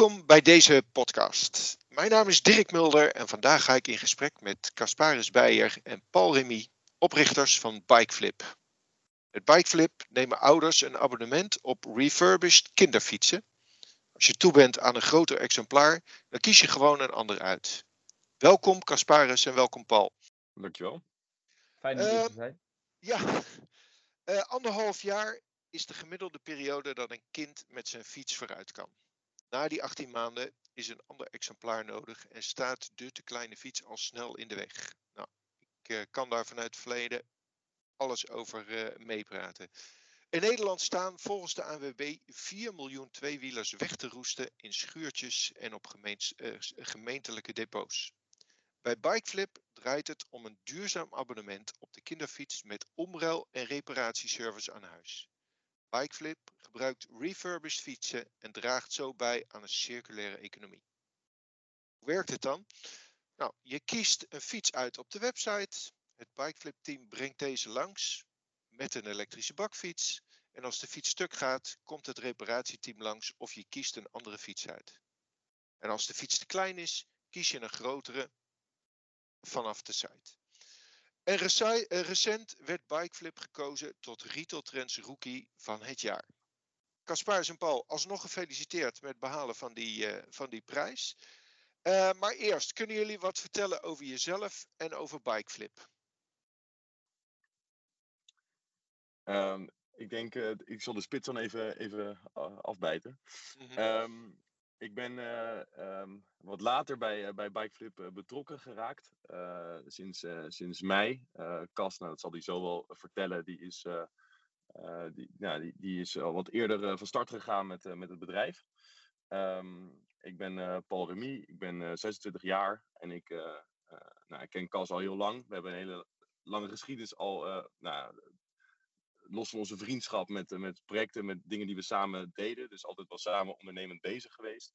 Welkom bij deze podcast. Mijn naam is Dirk Mulder en vandaag ga ik in gesprek met Casparis Beijer en Paul Remy, oprichters van Bikeflip. Met Bikeflip nemen ouders een abonnement op refurbished kinderfietsen. Als je toe bent aan een groter exemplaar, dan kies je gewoon een ander uit. Welkom Casparis en welkom Paul. Dankjewel. Fijn om hier te zijn. Ja, uh, anderhalf jaar is de gemiddelde periode dat een kind met zijn fiets vooruit kan. Na die 18 maanden is een ander exemplaar nodig en staat de te kleine fiets al snel in de weg. Nou, ik uh, kan daar vanuit het verleden alles over uh, meepraten. In Nederland staan volgens de ANWB 4 miljoen tweewielers weg te roesten in schuurtjes en op uh, gemeentelijke depots. Bij Bikeflip draait het om een duurzaam abonnement op de kinderfiets met omruil- en reparatieservice aan huis. Bikeflip gebruikt refurbished fietsen en draagt zo bij aan een circulaire economie. Hoe werkt het dan? Nou, je kiest een fiets uit op de website. Het Bikeflip team brengt deze langs met een elektrische bakfiets. En als de fiets stuk gaat, komt het reparatieteam langs of je kiest een andere fiets uit. En als de fiets te klein is, kies je een grotere vanaf de site. En recent werd Bikeflip gekozen tot Retail Trends Rookie van het jaar. Caspar en Paul, alsnog gefeliciteerd met het behalen van die, uh, van die prijs. Uh, maar eerst, kunnen jullie wat vertellen over jezelf en over Bikeflip? Um, ik denk, uh, ik zal de spits dan even, even afbijten. Mm -hmm. um, ik ben uh, um, wat later bij, uh, bij Bikeflip uh, betrokken geraakt. sinds, sinds mei. Cas, nou, dat zal hij zo wel vertellen, die is, die, nou, die, die is al wat eerder van start gegaan met, met het bedrijf. Um, ik ben Paul Remy, ik ben 26 jaar en ik, nou, ik ken Cas al heel lang. We hebben een hele lange geschiedenis al nou, los van onze vriendschap met, met projecten, met dingen die we samen deden. Dus altijd wel samen ondernemend bezig geweest.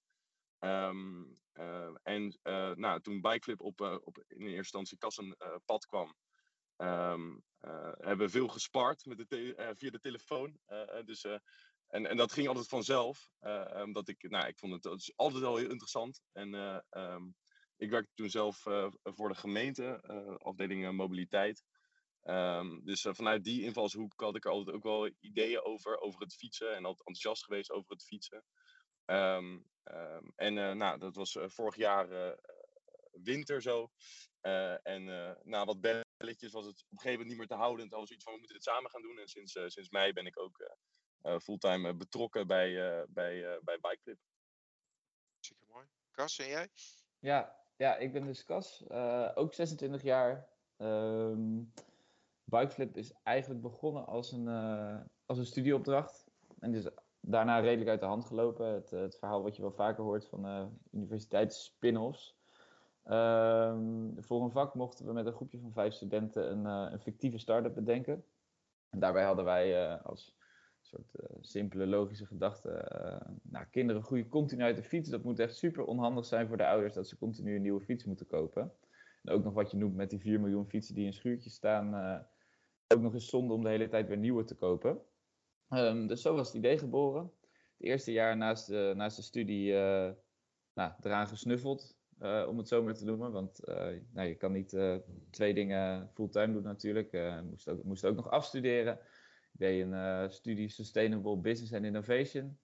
Um, uh, en uh, nou, toen Bikeflip op, op in eerste instantie kassenpad kwam, um, hebben we veel gespart met de via de telefoon. dus, en, en dat ging altijd vanzelf. omdat ik, nou, ik vond het dat is altijd wel heel interessant. En um, ik werkte toen zelf voor de gemeente, afdeling mobiliteit. Um, dus uh, vanuit die invalshoek had ik er altijd ook wel ideeën over, over het fietsen. En altijd enthousiast geweest over het fietsen. Um, um, en uh, nou, dat was uh, vorig jaar uh, winter zo. en na wat belletjes was het op een gegeven moment niet meer te houden. En toen was iets van, we moeten dit samen gaan doen. En sinds, sinds mei ben ik ook fulltime betrokken bij, bij, bij Bikeflip. Zeker mooi. Cas, en jij? Ja, ja ik ben dus Cas. ook 26 jaar. Um, Bikeflip is eigenlijk begonnen als een, uh, als een studieopdracht. En is daarna redelijk uit de hand gelopen. Het, het verhaal wat je wel vaker hoort van uh, universiteitsspin-offs. Um, voor een vak mochten we met een groepje van vijf studenten een, een fictieve start-up bedenken. En daarbij hadden wij als soort simpele logische gedachte... nou, kinderen groeien continu uit de fiets. Dat moet echt super onhandig zijn voor de ouders dat ze continu een nieuwe fiets moeten kopen. En ook nog wat je noemt met die 4 miljoen fietsen die in schuurtjes staan ook nog eens zonde om de hele tijd weer nieuwe te kopen. Um, dus zo was het idee geboren. Het eerste jaar naast de, naast de studie uh, nou, eraan gesnuffeld, uh, om het zo maar te noemen. Want uh, nou, je kan niet twee dingen fulltime doen natuurlijk. Ik moest, ook, moest ook nog afstuderen. Ik deed een studie Sustainable Business and Innovation.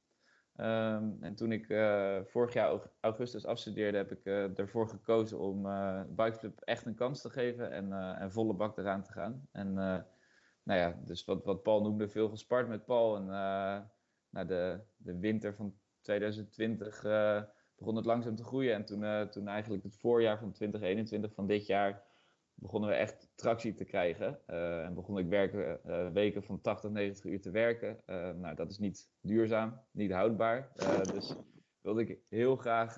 Um, en toen ik vorig jaar augustus afstudeerde, heb ik ervoor gekozen om Bikeflip echt een kans te geven en, en volle bak eraan te gaan. En nou ja, dus wat, wat Paul noemde, veel gespart met Paul. En uh, nou, de, de winter van 2020 uh, eh, begon het langzaam te groeien. En toen, uh, toen eigenlijk het voorjaar van 2021 van dit jaar begonnen we echt tractie te krijgen. en begon ik werken, weken van 80, 90 uur te werken. nou, dat is niet duurzaam, niet houdbaar. dus wilde ik heel graag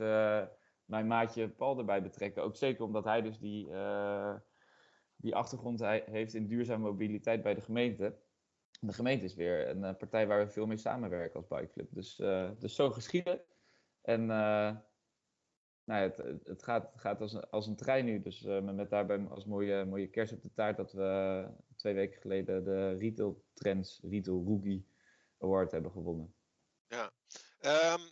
mijn maatje Paul erbij betrekken. Ook zeker omdat hij dus die die achtergrond heeft in duurzame mobiliteit bij de gemeente. De gemeente is weer een uh, partij waar we veel mee samenwerken als Bikeflip. Dus, uh, dus zo geschieden. En uh, nou ja, het, het, gaat, gaat als, een, als een trein nu. Dus met daarbij als mooie, mooie kers op de taart dat we twee weken geleden de Retail Trends Retail Rookie Award hebben gewonnen. Ja, um,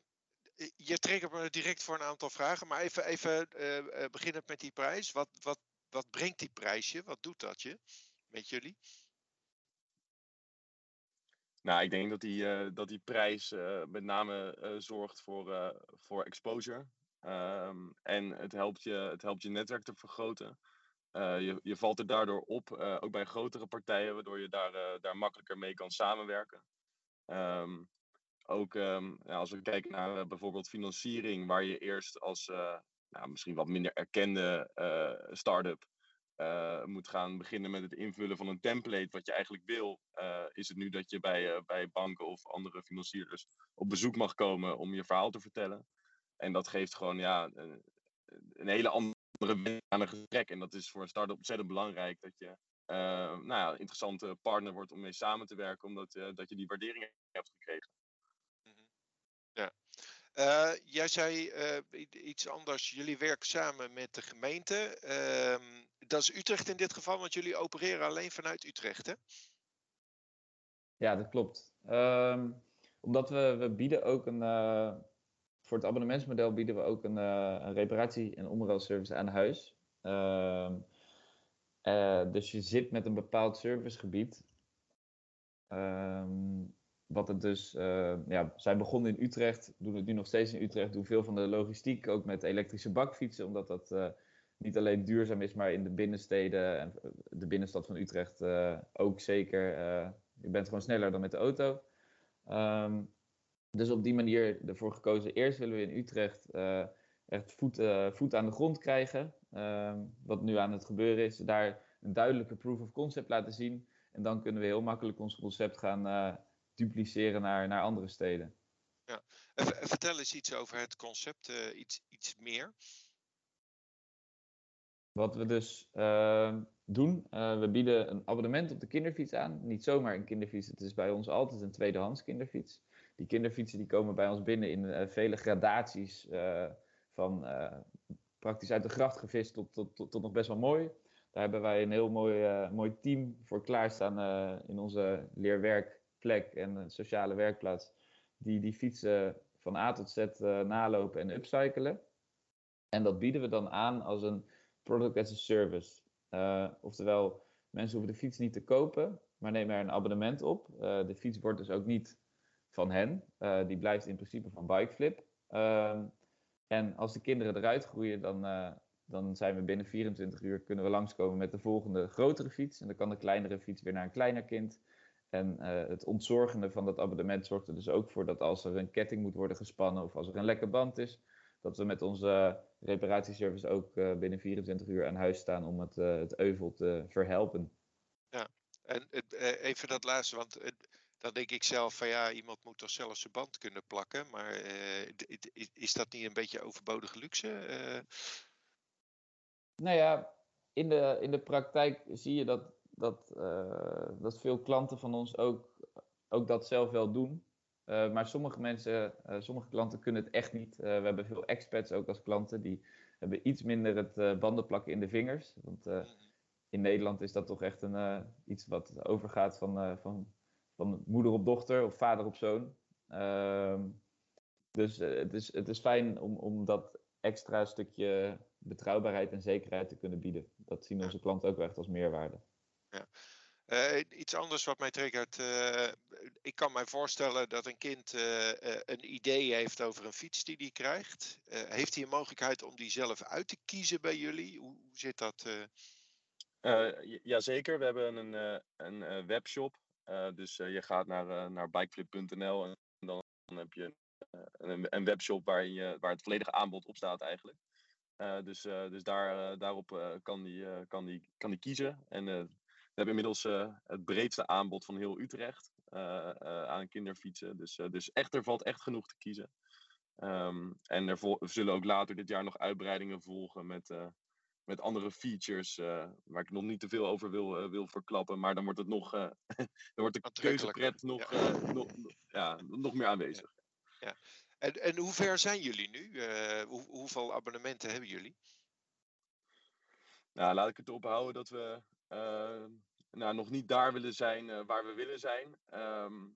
je triggert me direct voor een aantal vragen, maar even, even uh, beginnend met die prijs. Wat, wat, wat brengt die prijsje? Wat doet dat je met jullie? Nou, ik denk dat die, uh, dat die prijs uh, met name uh, zorgt voor, voor exposure. Um, en het helpt, je, het helpt je netwerk te vergroten. je, je valt er daardoor op, ook bij grotere partijen, waardoor je daar, daar makkelijker mee kan samenwerken. Um, ook ja, als we kijken naar bijvoorbeeld financiering, waar je eerst als nou, misschien wat minder erkende start-up uh, moet gaan beginnen met het invullen van een template wat je eigenlijk wil, uh, is het nu dat je bij, uh, bij banken of andere financierders op bezoek mag komen om je verhaal te vertellen. En dat geeft gewoon ja, een, een hele andere aan een gesprek. En dat is voor een start-up ontzettend belangrijk dat je nou ja, een interessante partner wordt om mee samen te werken, omdat dat je die waardering hebt gekregen. Uh, jij zei uh, iets anders. Jullie werken samen met de gemeente. Uh, dat is Utrecht in dit geval, want jullie opereren alleen vanuit Utrecht, hè? Ja, dat klopt. Um, omdat we, we bieden ook een. Uh, voor het abonnementsmodel bieden we ook een, een reparatie- en onderhoudsservice aan huis. Um, dus je zit met een bepaald servicegebied. Um, wat het dus, uh, ja, zij begonnen in Utrecht, doen het nu nog steeds in Utrecht, doen veel van de logistiek, ook met elektrische bakfietsen, omdat dat uh, niet alleen duurzaam is, maar in de binnensteden en de binnenstad van Utrecht ook zeker. je bent gewoon sneller dan met de auto. Um, dus op die manier ervoor gekozen. Eerst willen we in Utrecht echt voet, voet aan de grond krijgen. Um, wat nu aan het gebeuren is. Daar een duidelijke proof of concept laten zien. En dan kunnen we heel makkelijk ons concept gaan dupliceren naar, naar andere steden. Ja. Vertel eens iets over het concept, uh, iets, iets meer. Wat we dus uh, doen, uh, we bieden een abonnement op de kinderfiets aan. Niet zomaar een kinderfiets, het is bij ons altijd een tweedehands kinderfiets. Die kinderfietsen die komen bij ons binnen in uh, vele gradaties van praktisch uit de gracht gevist tot, tot, tot, tot, nog best wel mooi. Daar hebben wij een heel mooi, mooi team voor klaarstaan in onze leerwerk plek en een sociale werkplaats die die fietsen van A tot Z uh, nalopen en upcyclen. En dat bieden we dan aan als een product as a service. Uh, oftewel, mensen hoeven de fiets niet te kopen, maar nemen er een abonnement op. Uh, de fiets wordt dus ook niet van hen. die blijft in principe van Bikeflip. Ehm, en als de kinderen eruit groeien, dan, dan zijn we binnen 24 uur kunnen we langskomen met de volgende grotere fiets. En dan kan de kleinere fiets weer naar een kleiner kind. En uh, het ontzorgende van dat abonnement zorgt er dus ook voor dat als er een ketting moet worden gespannen of als er een lekke band is, dat we met onze reparatieservice ook uh, binnen 24 uur aan huis staan om het, uh, het euvel te verhelpen. Ja, en even dat laatste, want dan denk ik zelf van ja, iemand moet toch zelf zijn band kunnen plakken, maar is dat niet een beetje overbodige luxe? Nou ja, in de, in de praktijk zie je dat dat, uh, dat veel klanten van ons ook, ook dat zelf wel doen. Uh, maar sommige mensen, uh, sommige klanten kunnen het echt niet. we hebben veel expats ook als klanten. Die hebben iets minder het bandenplakken in de vingers. Want in Nederland is dat toch echt een, iets wat overgaat van, van, van moeder op dochter of vader op zoon. Ehm, dus het, is, het is fijn om, om dat extra stukje betrouwbaarheid en zekerheid te kunnen bieden. Dat zien onze klanten ook echt als meerwaarde. Ja. Uh, iets anders wat mij triggert. Uh, ik kan mij voorstellen dat een kind uh, een idee heeft over een fiets die hij krijgt. heeft hij een mogelijkheid om die zelf uit te kiezen bij jullie? Hoe, hoe zit dat? Jazeker, we hebben een, een webshop. dus je gaat naar, naar bikeflip.nl en dan, dan, heb je een, een webshop waar, je, waar het volledige aanbod op staat eigenlijk. dus, dus daar, daarop kan die, kan, die, kan die kiezen. En we hebben inmiddels uh, het breedste aanbod van heel Utrecht uh, uh, aan kinderfietsen. Dus, dus echt, er valt echt genoeg te kiezen. Um, en er zullen ook later dit jaar nog uitbreidingen volgen met, met andere features. waar ik nog niet te veel over wil, wil verklappen. Maar dan wordt, het nog, dan wordt de keuzepret nog, ja. nog, ja, nog meer aanwezig. Ja. En, en hoe ver zijn jullie nu? Hoe, hoeveel abonnementen hebben jullie? Nou, laat ik het ophouden dat we nou, nog niet daar willen zijn uh, waar we willen zijn. Um,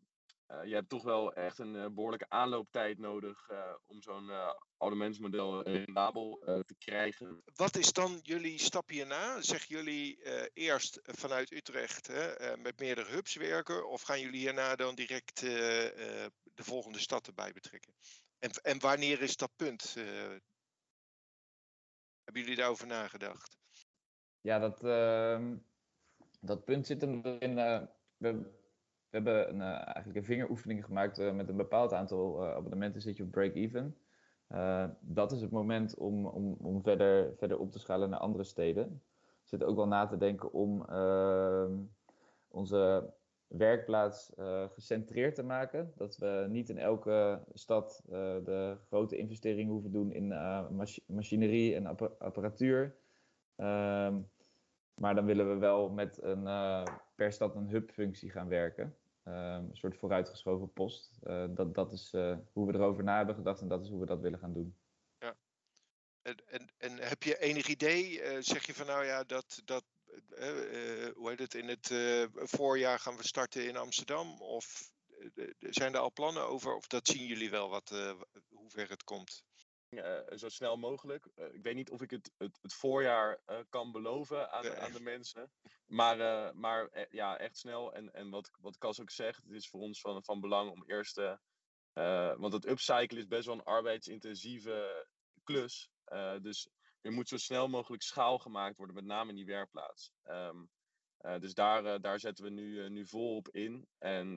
je hebt toch wel echt een behoorlijke aanlooptijd nodig om zo'n abonnementsmodel rendabel te krijgen. Wat is dan jullie stap hierna? Zeggen jullie eerst vanuit Utrecht hè, met meerdere hubs werken of gaan jullie hierna dan direct de volgende stad erbij betrekken? En, en wanneer is dat punt? hebben jullie daarover nagedacht? Ja, dat, ehm, dat punt zit hem erin. we, we hebben een, uh, eigenlijk een vingeroefening gemaakt uh, met een bepaald aantal abonnementen zit je op break-even. dat is het moment om, om, om verder, verder op te schalen naar andere steden. We zitten ook wel na te denken om ehm, onze werkplaats gecentreerd te maken. Dat we niet in elke stad de grote investeringen hoeven doen in machinerie en apparatuur. Ehm, maar dan willen we wel met een, per stad een hubfunctie gaan werken. Ehm, een soort vooruitgeschoven post. Uh, dat, dat is uh, hoe we erover na hebben gedacht en dat is hoe we dat willen gaan doen. Ja. En, en, en heb je enig idee? Zeg je van nou ja, dat, dat hoe heet het, in het voorjaar gaan we starten in Amsterdam? Of zijn er al plannen over? Of dat zien jullie wel wat, hoe ver het komt? Uh, zo snel mogelijk. Uh, ik weet niet of ik het, het, het voorjaar uh, kan beloven aan, aan de mensen. Maar, maar ja, echt snel. En, en wat, wat Cas ook zegt, het is voor ons van, van belang om eerst. want het upcycle is best wel een arbeidsintensieve klus. dus er moet zo snel mogelijk schaal gemaakt worden, met name in die werkplaats. Um, dus daar, daar zetten we nu, nu vol op in. En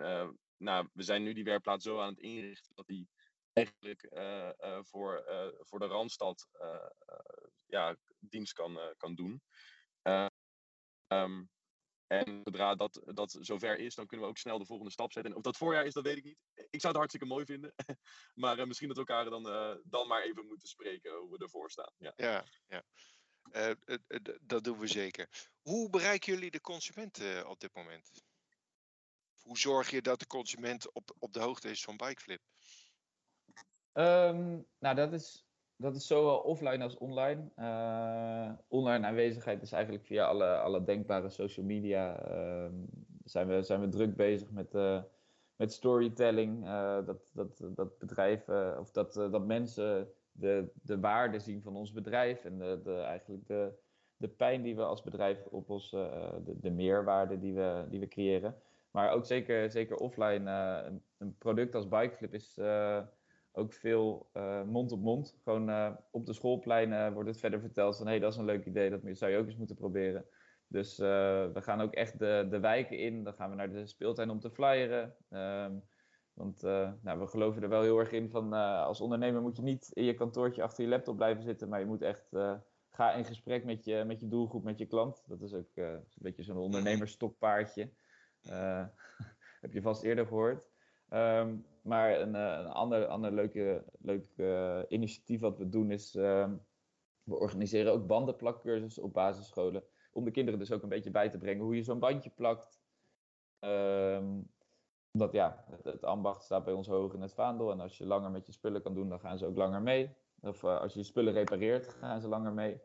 nou, we zijn nu die werkplaats zo aan het inrichten dat die eigenlijk uh, uh, voor, uh, voor de Randstad ja, dienst kan, kan doen. Um, en zodra dat, dat zover is, dan kunnen we ook snel de volgende stap zetten. En of dat voorjaar is, dat weet ik niet. Ik zou het hartstikke mooi vinden. maar misschien dat we elkaar dan, dan maar even moeten spreken hoe we ervoor staan. Ja, ja. ja. dat doen we zeker. Hoe bereiken jullie de consument op dit moment? Hoe zorg je dat de consument op, op de hoogte is van Bikeflip? Um, nou, dat is, dat is zowel offline als online. Uh, online aanwezigheid is eigenlijk via alle, alle denkbare social media. Uh, zijn, we, zijn we druk bezig met, uh, met storytelling. Eh, dat, dat, dat bedrijven of dat, dat mensen de, de waarde zien van ons bedrijf. En de, de, eigenlijk de, de pijn die we als bedrijf oplossen. de, de meerwaarde die we, die we creëren. Maar ook zeker, zeker offline. Een, product als Bikeflip is ook veel uh, mond op mond. Gewoon uh, op de schoolpleinen wordt het verder verteld van hé, hey, dat is een leuk idee, dat zou je ook eens moeten proberen. Dus uh, we gaan ook echt de, de wijken in. Dan gaan we naar de speeltuin om te flyeren. Um, want nou, we geloven er wel heel erg in van als ondernemer moet je niet in je kantoortje achter je laptop blijven zitten, maar je moet echt ga in gesprek met je, met je doelgroep, met je klant. Dat is ook een beetje zo'n ondernemersstokpaardje. heb je vast eerder gehoord. Um, maar een, eh, een ander, ander leuk uh, initiatief wat we doen is, uh, we organiseren ook bandenplakcursussen op basisscholen. Om de kinderen dus ook een beetje bij te brengen hoe je zo'n bandje plakt. Um, omdat ja, het, ambacht staat bij ons hoog in het vaandel. En als je langer met je spullen kan doen, dan gaan ze ook langer mee. Of uh, als je je spullen repareert, gaan ze langer mee.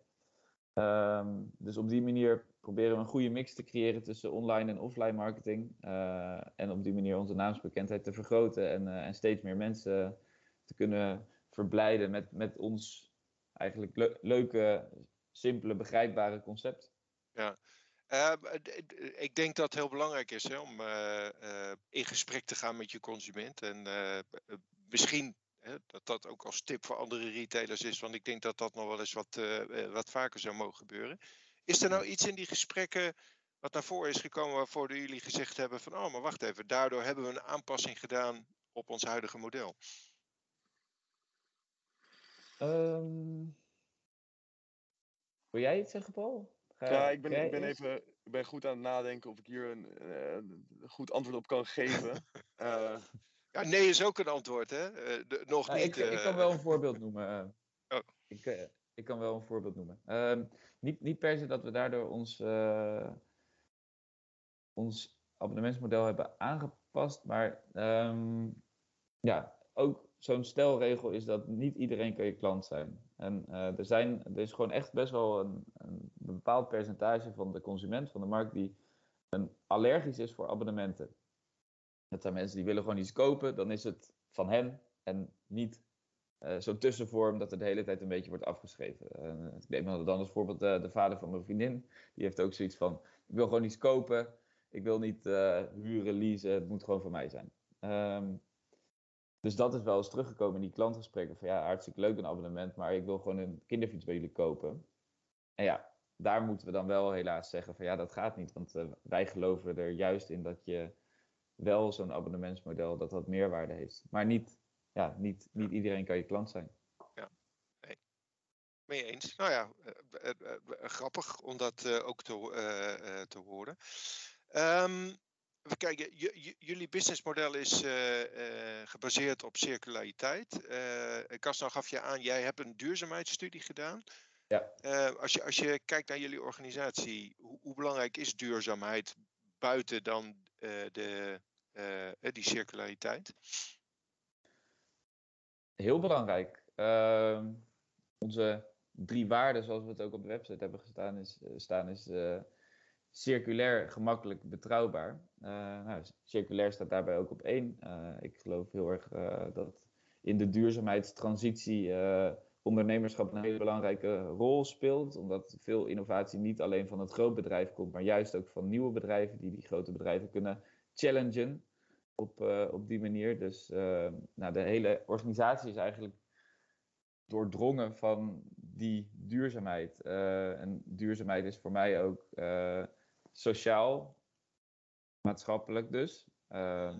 Um, dus op die manier proberen we een goede mix te creëren tussen online en offline marketing. Uh, en op die manier onze naamsbekendheid te vergroten en, uh, en steeds meer mensen te kunnen verblijden met, met ons eigenlijk le leuke, simpele, begrijpbare concept. Ja, uh, ik denk dat het heel belangrijk is hè, om in gesprek te gaan met je consument. En misschien dat dat ook als tip voor andere retailers is, want ik denk dat dat nog wel eens wat, wat vaker zou mogen gebeuren. Is er nou iets in die gesprekken wat naar voren is gekomen waarvoor jullie gezegd hebben van oh, maar wacht even, daardoor hebben we een aanpassing gedaan op ons huidige model? Um, wil jij iets zeggen, Paul? Ga, ja, ik ben, ik ben even ik ben goed aan het nadenken of ik hier een, uh, een goed antwoord op kan geven. uh, ja, nee is ook een antwoord, hè? De, nog nou, niet. Ik, ik, kan wel een voorbeeld noemen. Oh. Ik, ik kan wel een voorbeeld noemen. Niet, niet per se dat we daardoor ons, ons abonnementsmodel hebben aangepast, maar um, ja, ook zo'n stelregel is dat niet iedereen kan je klant zijn. En uh, er, zijn, er is gewoon echt best wel een, een bepaald percentage van de consument van de markt die een allergisch is voor abonnementen. Dat zijn mensen die willen gewoon iets kopen, dan is het van hen en niet uh, zo'n tussenvorm dat er de hele tijd een beetje wordt afgeschreven. Uh, ik neem dan als voorbeeld de vader van mijn vriendin. Die heeft ook zoiets van, ik wil gewoon iets kopen. Ik wil niet huren, leasen, het moet gewoon van mij zijn. Um, dus dat is wel eens teruggekomen in die klantgesprekken. Van ja, hartstikke leuk een abonnement, maar ik wil gewoon een kinderfiets bij jullie kopen. En ja, daar moeten we dan wel helaas zeggen van ja, dat gaat niet. Want wij geloven er juist in dat je wel zo'n abonnementsmodel, dat dat meerwaarde heeft. Maar niet, ja, niet, niet iedereen kan je klant zijn. Ja, nee. Mee eens. Nou ja, uh, uh, grappig om dat ook te, te horen. Um, Even kijken, jullie businessmodel is uh, uh, gebaseerd op circulariteit. Uh, Kastan gaf je aan, jij hebt een duurzaamheidsstudie gedaan. Ja. als, je, als je kijkt naar jullie organisatie, hoe, hoe belangrijk is duurzaamheid buiten dan de, die circulariteit? Heel belangrijk. Ehm, onze drie waarden, zoals we het ook op de website hebben gestaan, is, staan, is circulair, gemakkelijk, betrouwbaar. Nou, circulair staat daarbij ook op één. Ik geloof heel erg dat in de duurzaamheidstransitie ondernemerschap een hele belangrijke rol speelt. Omdat veel innovatie niet alleen van het groot bedrijf komt, maar juist ook van nieuwe bedrijven die die grote bedrijven kunnen challengen op, op die manier. Dus nou, de hele organisatie is eigenlijk doordrongen van die duurzaamheid. en duurzaamheid is voor mij ook sociaal, maatschappelijk dus,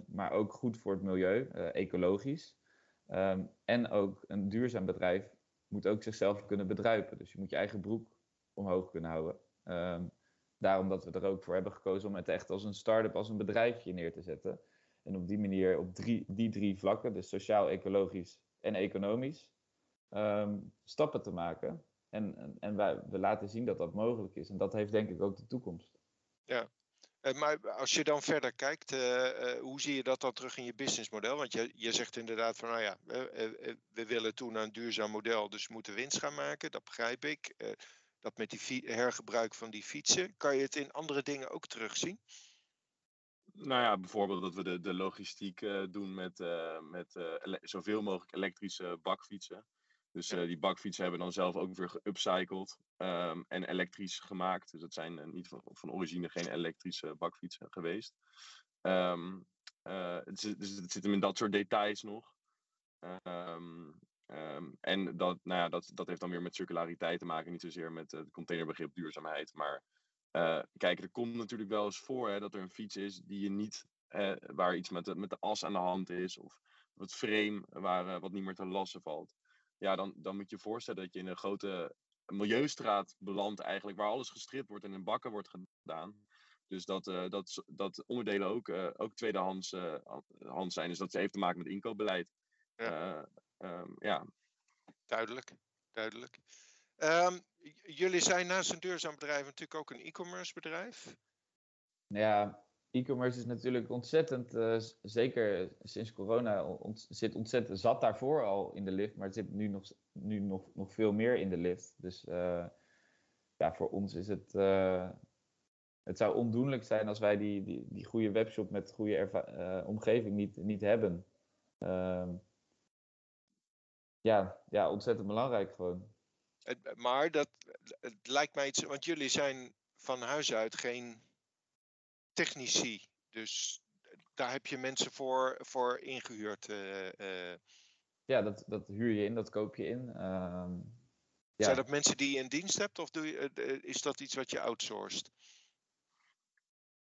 maar ook goed voor het milieu, ecologisch. Um, en ook een duurzaam bedrijf moet ook zichzelf kunnen bedruipen. Dus je moet je eigen broek omhoog kunnen houden. Um, daarom dat we er ook voor hebben gekozen om het echt als een start-up, als een bedrijfje neer te zetten. En op die manier, op drie, die drie vlakken, dus sociaal, ecologisch en economisch, um, stappen te maken. En, en, en wij, we laten zien dat dat mogelijk is. En dat heeft denk ik ook de toekomst. Ja, maar als je dan verder kijkt, uh, uh, hoe zie je dat dan terug in je businessmodel? Want je, je zegt inderdaad van, nou ja, we, we willen toe naar een duurzaam model, dus we moeten winst gaan maken, dat begrijp ik. dat met die hergebruik van die fietsen, kan je het in andere dingen ook terugzien? Nou ja, bijvoorbeeld dat we de, de logistiek doen met, met zoveel mogelijk elektrische bakfietsen. Dus uh, die bakfietsen hebben dan zelf ook weer geupcycled um, en elektrisch gemaakt. Dus dat zijn uh, niet van, van origine geen elektrische bakfietsen geweest. Um, uh, het, zit, dus het zit hem in dat soort details nog. Um, en dat, nou ja, dat, dat heeft dan weer met circulariteit te maken, niet zozeer met het containerbegrip duurzaamheid. Maar kijk, er komt natuurlijk wel eens voor hè, dat er een fiets is die je niet, waar iets met de, met de as aan de hand is, of het frame waar wat niet meer te lassen valt ja, dan, dan moet je je voorstellen dat je in een grote milieustraat belandt eigenlijk, waar alles gestript wordt en in bakken wordt gedaan. Dus dat, uh, dat, dat onderdelen ook, uh, ook tweedehands uh, hand zijn. Dus dat heeft te maken met inkoopbeleid. Ja. Um, ja. Duidelijk, duidelijk. Um, jullie zijn naast een duurzaam bedrijf natuurlijk ook een e-commerce bedrijf. Ja, e-commerce is natuurlijk ontzettend, uh, zeker sinds corona, zit ontzettend, zat daarvoor al in de lift, maar het zit nu nog, nu nog, nog veel meer in de lift. Dus uh, ja, voor ons is het, uh, het zou ondoenlijk zijn als wij die, die, die goede webshop met goede omgeving niet, niet hebben. Ehm, ja, ja, ontzettend belangrijk gewoon. Maar dat het lijkt mij iets, want jullie zijn van huis uit geen technici. Dus daar heb je mensen voor, voor ingehuurd. Uh, uh. Ja, dat, dat huur je in, dat koop je in. Uh, ja. Zijn dat mensen die je in dienst hebt of doe je, eh, is dat iets wat je outsourced?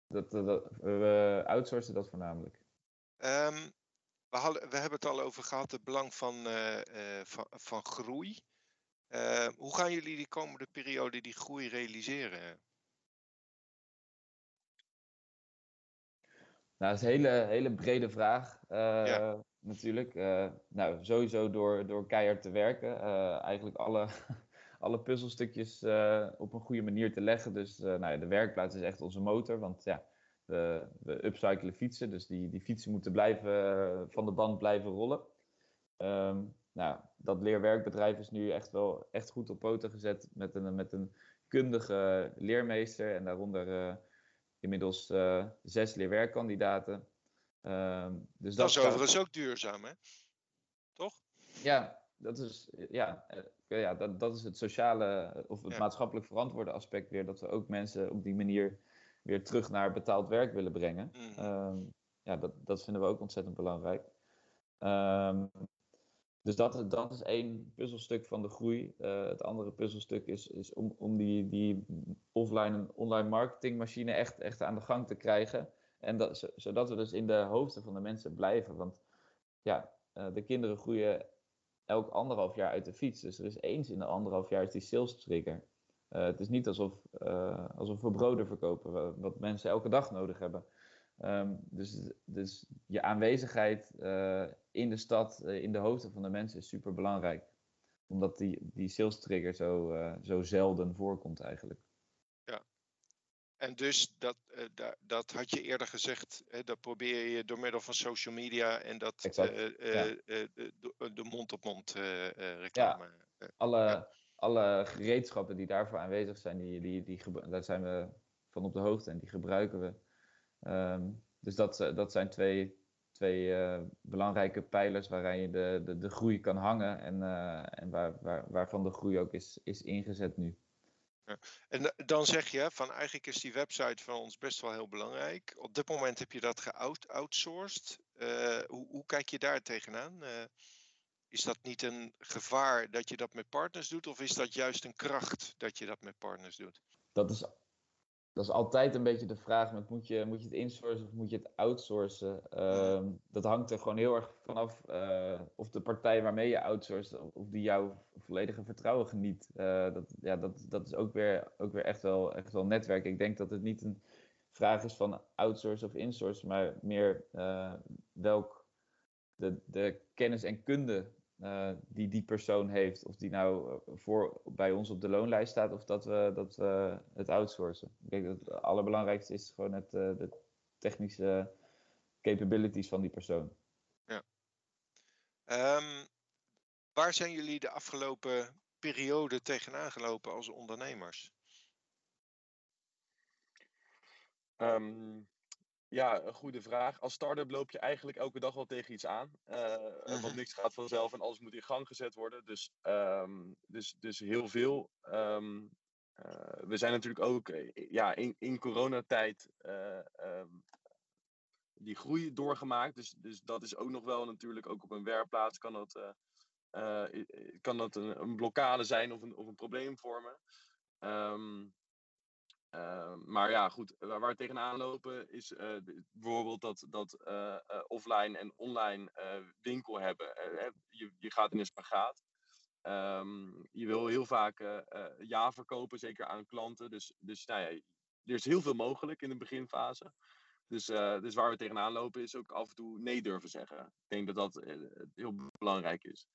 Dat, dat, we outsourcen dat voornamelijk. Um, we, hadden, we hebben het al over gehad, het belang van, van, van groei. Ehm, hoe gaan jullie die komende periode die groei realiseren? Nou, dat is een hele, hele brede vraag uh, natuurlijk. Uh, nou, sowieso door, door keihard te werken. Uh, eigenlijk alle, alle puzzelstukjes op een goede manier te leggen. Dus nou ja, de werkplaats is echt onze motor. Want ja, we, we upcyclen fietsen. Dus die, die fietsen moeten blijven, van de band blijven rollen. Um, nou, dat leerwerkbedrijf is nu echt wel echt goed op poten gezet met een, met een kundige leermeester. En daaronder inmiddels uh, zes leerwerkkandidaten. Ehm, dus dat, dat is overigens ook duurzaam, hè? Toch? Ja, dat is, ja, ja, dat, dat is het sociale of het maatschappelijk verantwoorde aspect weer. Dat we ook mensen op die manier weer terug naar betaald werk willen brengen. Mhm. Ehm, ja, dat, dat vinden we ook ontzettend belangrijk. Ehm, dus dat, dat is één puzzelstuk van de groei. Uh, het andere puzzelstuk is, is om, om die, die offline en online marketingmachine echt, echt aan de gang te krijgen. En dat, zodat we dus in de hoofden van de mensen blijven. Want ja, uh, de kinderen groeien elk anderhalf jaar uit de fiets. Dus er is eens in de anderhalf jaar is die sales trigger. Uh, het is niet alsof, alsof we broden verkopen, wat mensen elke dag nodig hebben. Ehm, dus, dus je aanwezigheid uh, in de stad, uh, in de hoofden van de mensen is super belangrijk. Omdat die, die sales trigger zo, uh, zo zelden voorkomt eigenlijk. Ja, en dus dat, da, dat had je eerder gezegd, hè, dat probeer je door middel van social media en dat ja. de mond-op-mond reclame. Ja. alle, ja. alle gereedschappen die daarvoor aanwezig zijn, die, die, die, daar zijn we van op de hoogte en die gebruiken we. Um, dus dat, eh, dat zijn twee, twee uh, belangrijke pijlers waarin je de, de, de groei kan hangen en, uh, en waar, waar, waarvan de groei ook is, is ingezet nu. Ja. En dan zeg je van eigenlijk is die website van ons best wel heel belangrijk. Op dit moment heb je dat geoutsourced. Uh, hoe, hoe, kijk je daar tegenaan? Is dat niet een gevaar dat je dat met partners doet, of is dat juist een kracht dat je dat met partners doet? Dat is dat is altijd een beetje de vraag: met, moet, je, moet je het insourcen of moet je het outsourcen? Uh, dat hangt er gewoon heel erg vanaf uh, of de partij waarmee je outsourcet, of die jouw volledige vertrouwen geniet. Uh, dat, ja, dat, dat is ook weer, ook weer echt, wel, echt wel netwerk. Ik denk dat het niet een vraag is van outsourcen of insourcen, maar meer eh, welk de, de kennis en kunde uh, die die persoon heeft. Of die nou eh, voor, bij ons op de loonlijst staat of dat we, dat we het outsourcen. Ik denk dat het allerbelangrijkste is gewoon het, uh, de technische capabilities van die persoon. Ja. Um, waar zijn jullie de afgelopen periode tegenaan gelopen als ondernemers? Um, ja, een goede vraag. Als start-up loop je eigenlijk elke dag wel tegen iets aan. Uh, want mhm. niks gaat vanzelf en alles moet in gang gezet worden. Dus, um, dus, dus heel veel. Um, uh, we zijn natuurlijk ook eh, ja, in, in coronatijd uh, um, die groei doorgemaakt. Dus, dus dat is ook nog wel natuurlijk, ook op een werkplaats kan dat, kan dat een, een, blokkade zijn of een, of een probleem vormen. Uh, maar ja, goed, waar we tegenaan lopen is uh, bijvoorbeeld dat, dat uh, offline en online winkel hebben. je, je gaat in een spagaat. Um, je wil heel vaak ja verkopen, zeker aan klanten. Dus, dus nou ja, er is heel veel mogelijk in de beginfase. Dus, dus waar we tegenaan lopen is ook af en toe nee durven zeggen. Ik denk dat dat heel belangrijk is.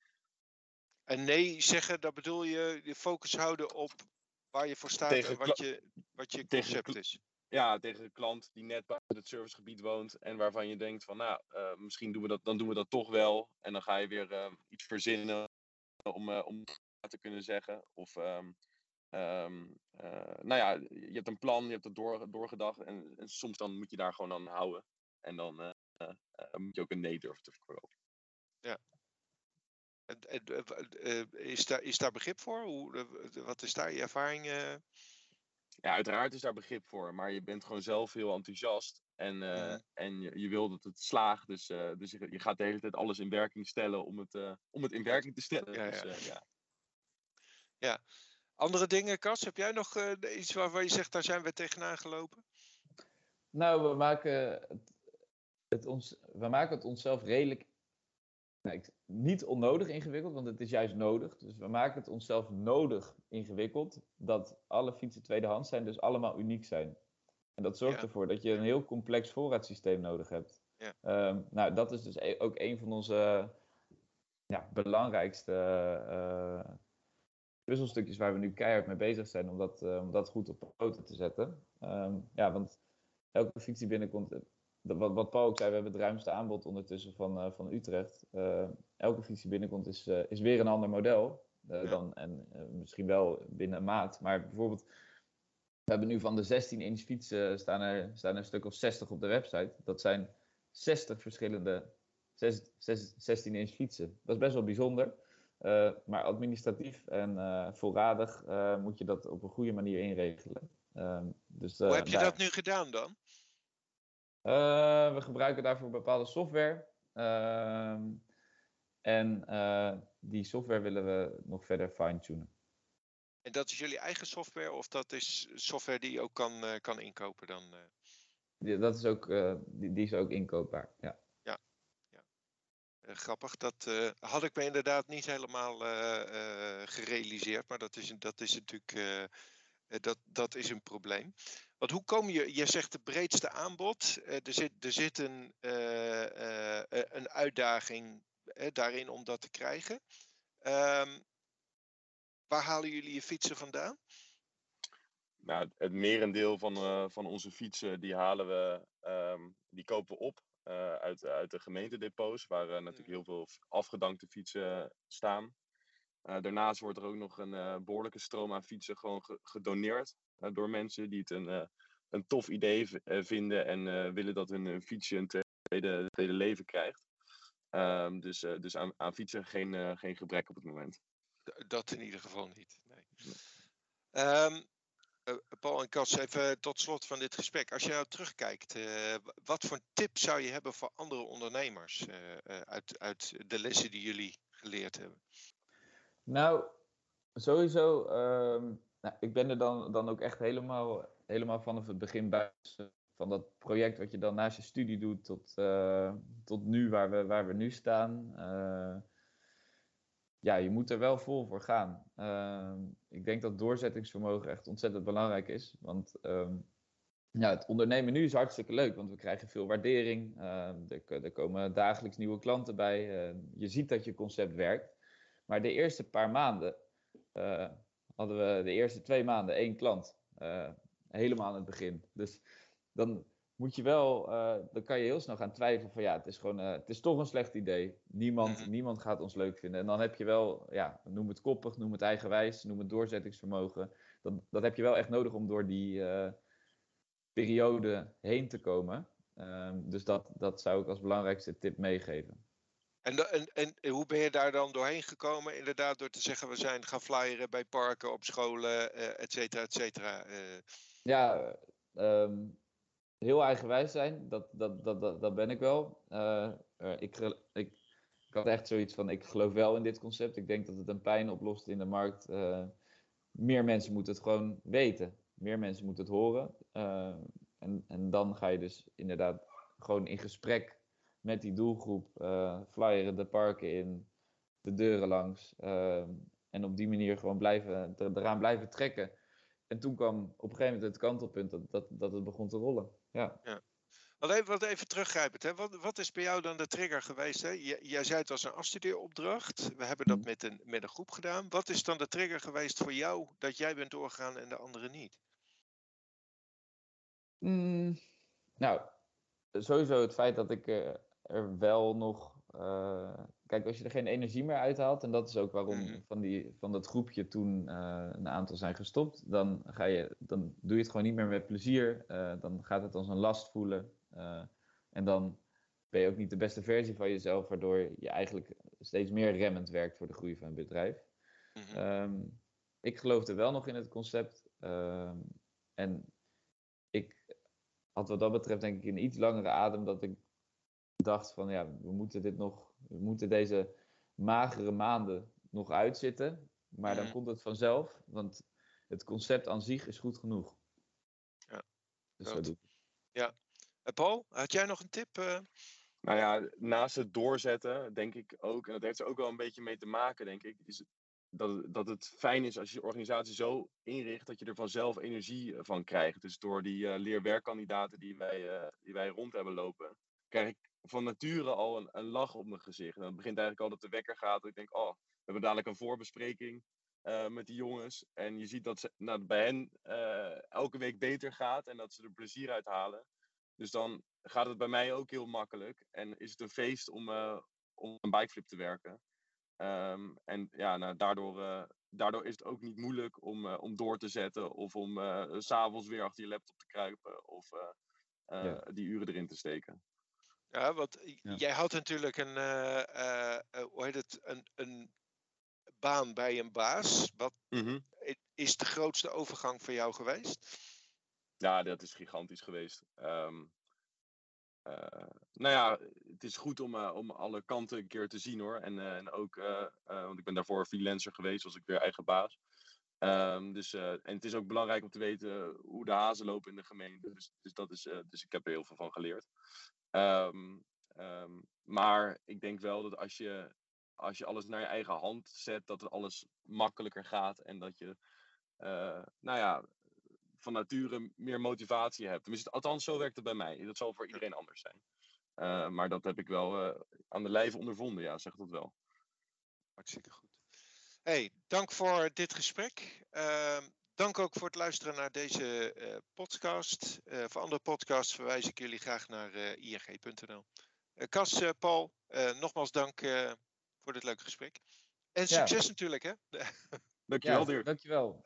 En nee zeggen, dat bedoel je je focus houden op waar je voor staat tegen en wat je, wat je concept is. Ja, tegen een klant die net buiten het servicegebied woont en waarvan je denkt van nou, uh, misschien doen we dat, dan doen we dat toch wel. En dan ga je weer uh, iets verzinnen om, uh, om te kunnen zeggen. Of um, um, nou ja, je hebt een plan, je hebt het door, doorgedacht en, en, soms dan moet je daar gewoon aan houden. En dan moet je ook een nee durven te verkopen. Ja, eh, is, daar, is daar begrip voor? Hoe, wat is daar je ervaring? Eh? Ja, uiteraard is daar begrip voor. Maar je bent gewoon zelf heel enthousiast. En, uh, mm. en je, je, wil dat het slaagt. Dus, uh, dus je, je, gaat de hele tijd alles in werking stellen om het, uh, om het in werking te stellen. Ja, dus, ja. ja. Andere dingen, Kas? Heb jij nog iets waarvan je zegt, daar zijn we tegenaan gelopen? Nou, we maken het, het ons, we maken het onszelf redelijk Nee, niet onnodig ingewikkeld, want het is juist nodig. Dus we maken het onszelf nodig ingewikkeld dat alle fietsen tweedehands zijn, dus allemaal uniek zijn. En dat zorgt ervoor dat je een heel complex voorraadsysteem nodig hebt. Ja. Um, nou, dat is dus e-, ook een van onze ja, belangrijkste uh, puzzelstukjes waar we nu keihard mee bezig zijn om dat, om dat goed op poten te zetten. Um, ja, want elke fiets die binnenkomt, wat, wat Paul ook zei, we hebben het ruimste aanbod ondertussen van, uh, van Utrecht. Uh, elke fiets die binnenkomt is, uh, is weer een ander model. Ja. dan, en misschien wel binnen een maat. Maar bijvoorbeeld, we hebben nu van de 16 inch fietsen staan er, staan er een stuk of 60 op de website. Dat zijn 60 verschillende 16 inch fietsen. Dat is best wel bijzonder. maar administratief en voorradig moet je dat op een goede manier inregelen. Ehm, dus, Hoe heb je dat nu gedaan dan? We gebruiken daarvoor bepaalde software. Ehm, en die software willen we nog verder fine-tunen. En dat is jullie eigen software of dat is software die je ook kan, uh, kan inkopen dan? Ja, dat is ook, die, die, is ook inkoopbaar, ja. Ja, ja. grappig. Dat had ik me inderdaad niet helemaal gerealiseerd, maar dat is, dat is natuurlijk dat, dat is een probleem. Want hoe kom je, je zegt de breedste aanbod, er, zit, er zit een, een uitdaging daarin om dat te krijgen. Um, Waar halen jullie je fietsen vandaan? Nou, het merendeel van, van onze fietsen die halen we, um, die kopen we op uit, uit de gemeentedepots, waar natuurlijk heel veel afgedankte fietsen staan. daarnaast wordt er ook nog een behoorlijke stroom aan fietsen gewoon gedoneerd door mensen die het een, een tof idee vinden en willen dat hun fietsje een tweede, tweede leven krijgt. Um, dus dus aan, aan fietsen geen, geen gebrek op het moment. Dat in ieder geval niet. Nee. Um, Paul en Kas, even tot slot van dit gesprek. Als je nou terugkijkt, uh, wat voor tip zou je hebben voor andere ondernemers uh, uit, uit de lessen die jullie geleerd hebben? Nou, sowieso, um, nou, ik ben er dan, dan ook echt helemaal, helemaal vanaf het begin bij. Van dat project wat je dan naast je studie doet tot, tot nu, waar we, waar we nu staan ja, je moet er wel vol voor gaan. Ehm, ik denk dat doorzettingsvermogen echt ontzettend belangrijk is. Want ehm, ja, het ondernemen nu is hartstikke leuk, want we krijgen veel waardering. Er, er, komen dagelijks nieuwe klanten bij. je ziet dat je concept werkt. Maar de eerste paar maanden hadden we de eerste twee maanden één klant. Uh, helemaal aan het begin. Dus dan moet je wel, uh, dan kan je heel snel gaan twijfelen van ja, het is gewoon, uh, het is toch een slecht idee. Niemand, mhm. niemand gaat ons leuk vinden. En dan heb je wel, ja, noem het koppig, noem het eigenwijs, noem het doorzettingsvermogen. Dat, dat heb je wel echt nodig om door die periode heen te komen. Um, dus dat, dat zou ik als belangrijkste tip meegeven. En, en, en, hoe ben je daar dan doorheen gekomen? Inderdaad, door te zeggen we zijn gaan flyeren bij parken, op scholen, et cetera, et cetera. Ja, um, heel eigenwijs zijn, dat, dat, dat, dat, ben ik wel. Uh, ik, ik, ik had echt zoiets van, ik geloof wel in dit concept. Ik denk dat het een pijn oplost in de markt. Uh, meer mensen moeten het gewoon weten. Meer mensen moeten het horen. Uh, en, en dan ga je dus inderdaad gewoon in gesprek met die doelgroep. flyeren de parken in, de deuren langs. en op die manier gewoon blijven, eraan blijven trekken. En toen kwam op een gegeven moment het kantelpunt dat, dat, dat het begon te rollen. Ja. ja. Wat even, wat even teruggrijpend, hè? Wat, wat is bij jou dan de trigger geweest? Hè? jij zei het was een afstudeeropdracht. We hebben dat mm. met een, met een groep gedaan. Wat is dan de trigger geweest voor jou dat jij bent doorgegaan en de anderen niet? Mm, nou, sowieso het feit dat ik uh, er wel nog uh, kijk, als je er geen energie meer uithaalt, en dat is ook waarom mhm. van, die, van dat groepje toen uh, een aantal zijn gestopt, dan, ga je, dan doe je het gewoon niet meer met plezier. Uh, dan gaat het als een last voelen. en dan ben je ook niet de beste versie van jezelf, waardoor je eigenlijk steeds meer remmend werkt voor de groei van een bedrijf. Mm um, ik geloofde wel nog in het concept. Ehm, en ik had wat dat betreft denk ik een iets langere adem dat ik dacht van ja, we moeten dit nog, we moeten deze magere maanden nog uitzitten. Maar dan mhm. komt het vanzelf, want het concept aan zich is goed genoeg. Ja. Dus Ja. Uh, Paul, had jij nog een tip? Uh... Nou ja, naast het doorzetten, denk ik ook, en dat heeft er ook wel een beetje mee te maken, denk ik, is dat, dat het fijn is als je je organisatie zo inricht dat je er vanzelf energie van krijgt. Dus door die uh, leerwerkkandidaten die wij, die wij rond hebben lopen, krijg ik van nature al een, een lach op mijn gezicht. En dan begint eigenlijk al dat de wekker gaat. Dat ik denk, oh, we hebben dadelijk een voorbespreking uh, met die jongens. En je ziet dat ze, nou, bij hen uh, elke week beter gaat en dat ze er plezier uit halen. Dus dan gaat het bij mij ook heel makkelijk. En is het een feest om, uh, om een bikeflip te werken. Um, en ja, nou, daardoor, daardoor is het ook niet moeilijk om, om door te zetten. Of om s s'avonds weer achter je laptop te kruipen. Of ja. die uren erin te steken. Ja, want jij had natuurlijk een, uh, hoe heet het, een, een baan bij een baas. Wat mhm. is de grootste overgang voor jou geweest? Ja, dat is gigantisch geweest. Um, nou ja, het is goed om, om alle kanten een keer te zien hoor. En, en ook, want ik ben daarvoor freelancer geweest, was ik weer eigen baas. Um, dus, en het is ook belangrijk om te weten hoe de hazen lopen in de gemeente. Dus, dus, dat is, dus ik heb er heel veel van geleerd. Um, um, maar ik denk wel dat als je, als je alles naar je eigen hand zet, dat het alles makkelijker gaat. En dat je, uh, nou ja, van nature meer motivatie hebt. Tenminste, althans, zo werkt het bij mij. Dat zal voor iedereen anders zijn. Uh, maar dat heb ik wel uh, aan de lijve ondervonden, ja, zeg dat wel. Hartstikke goed. Hey, dank voor dit gesprek. Uh, Dank ook voor het luisteren naar deze uh, podcast. Uh, voor andere podcasts verwijs ik jullie graag naar uh, eh, ing.nl. Cas, Paul, nogmaals dank voor dit leuke gesprek. En succes ja. natuurlijk, hè? Dankjewel, ja, Dankjewel.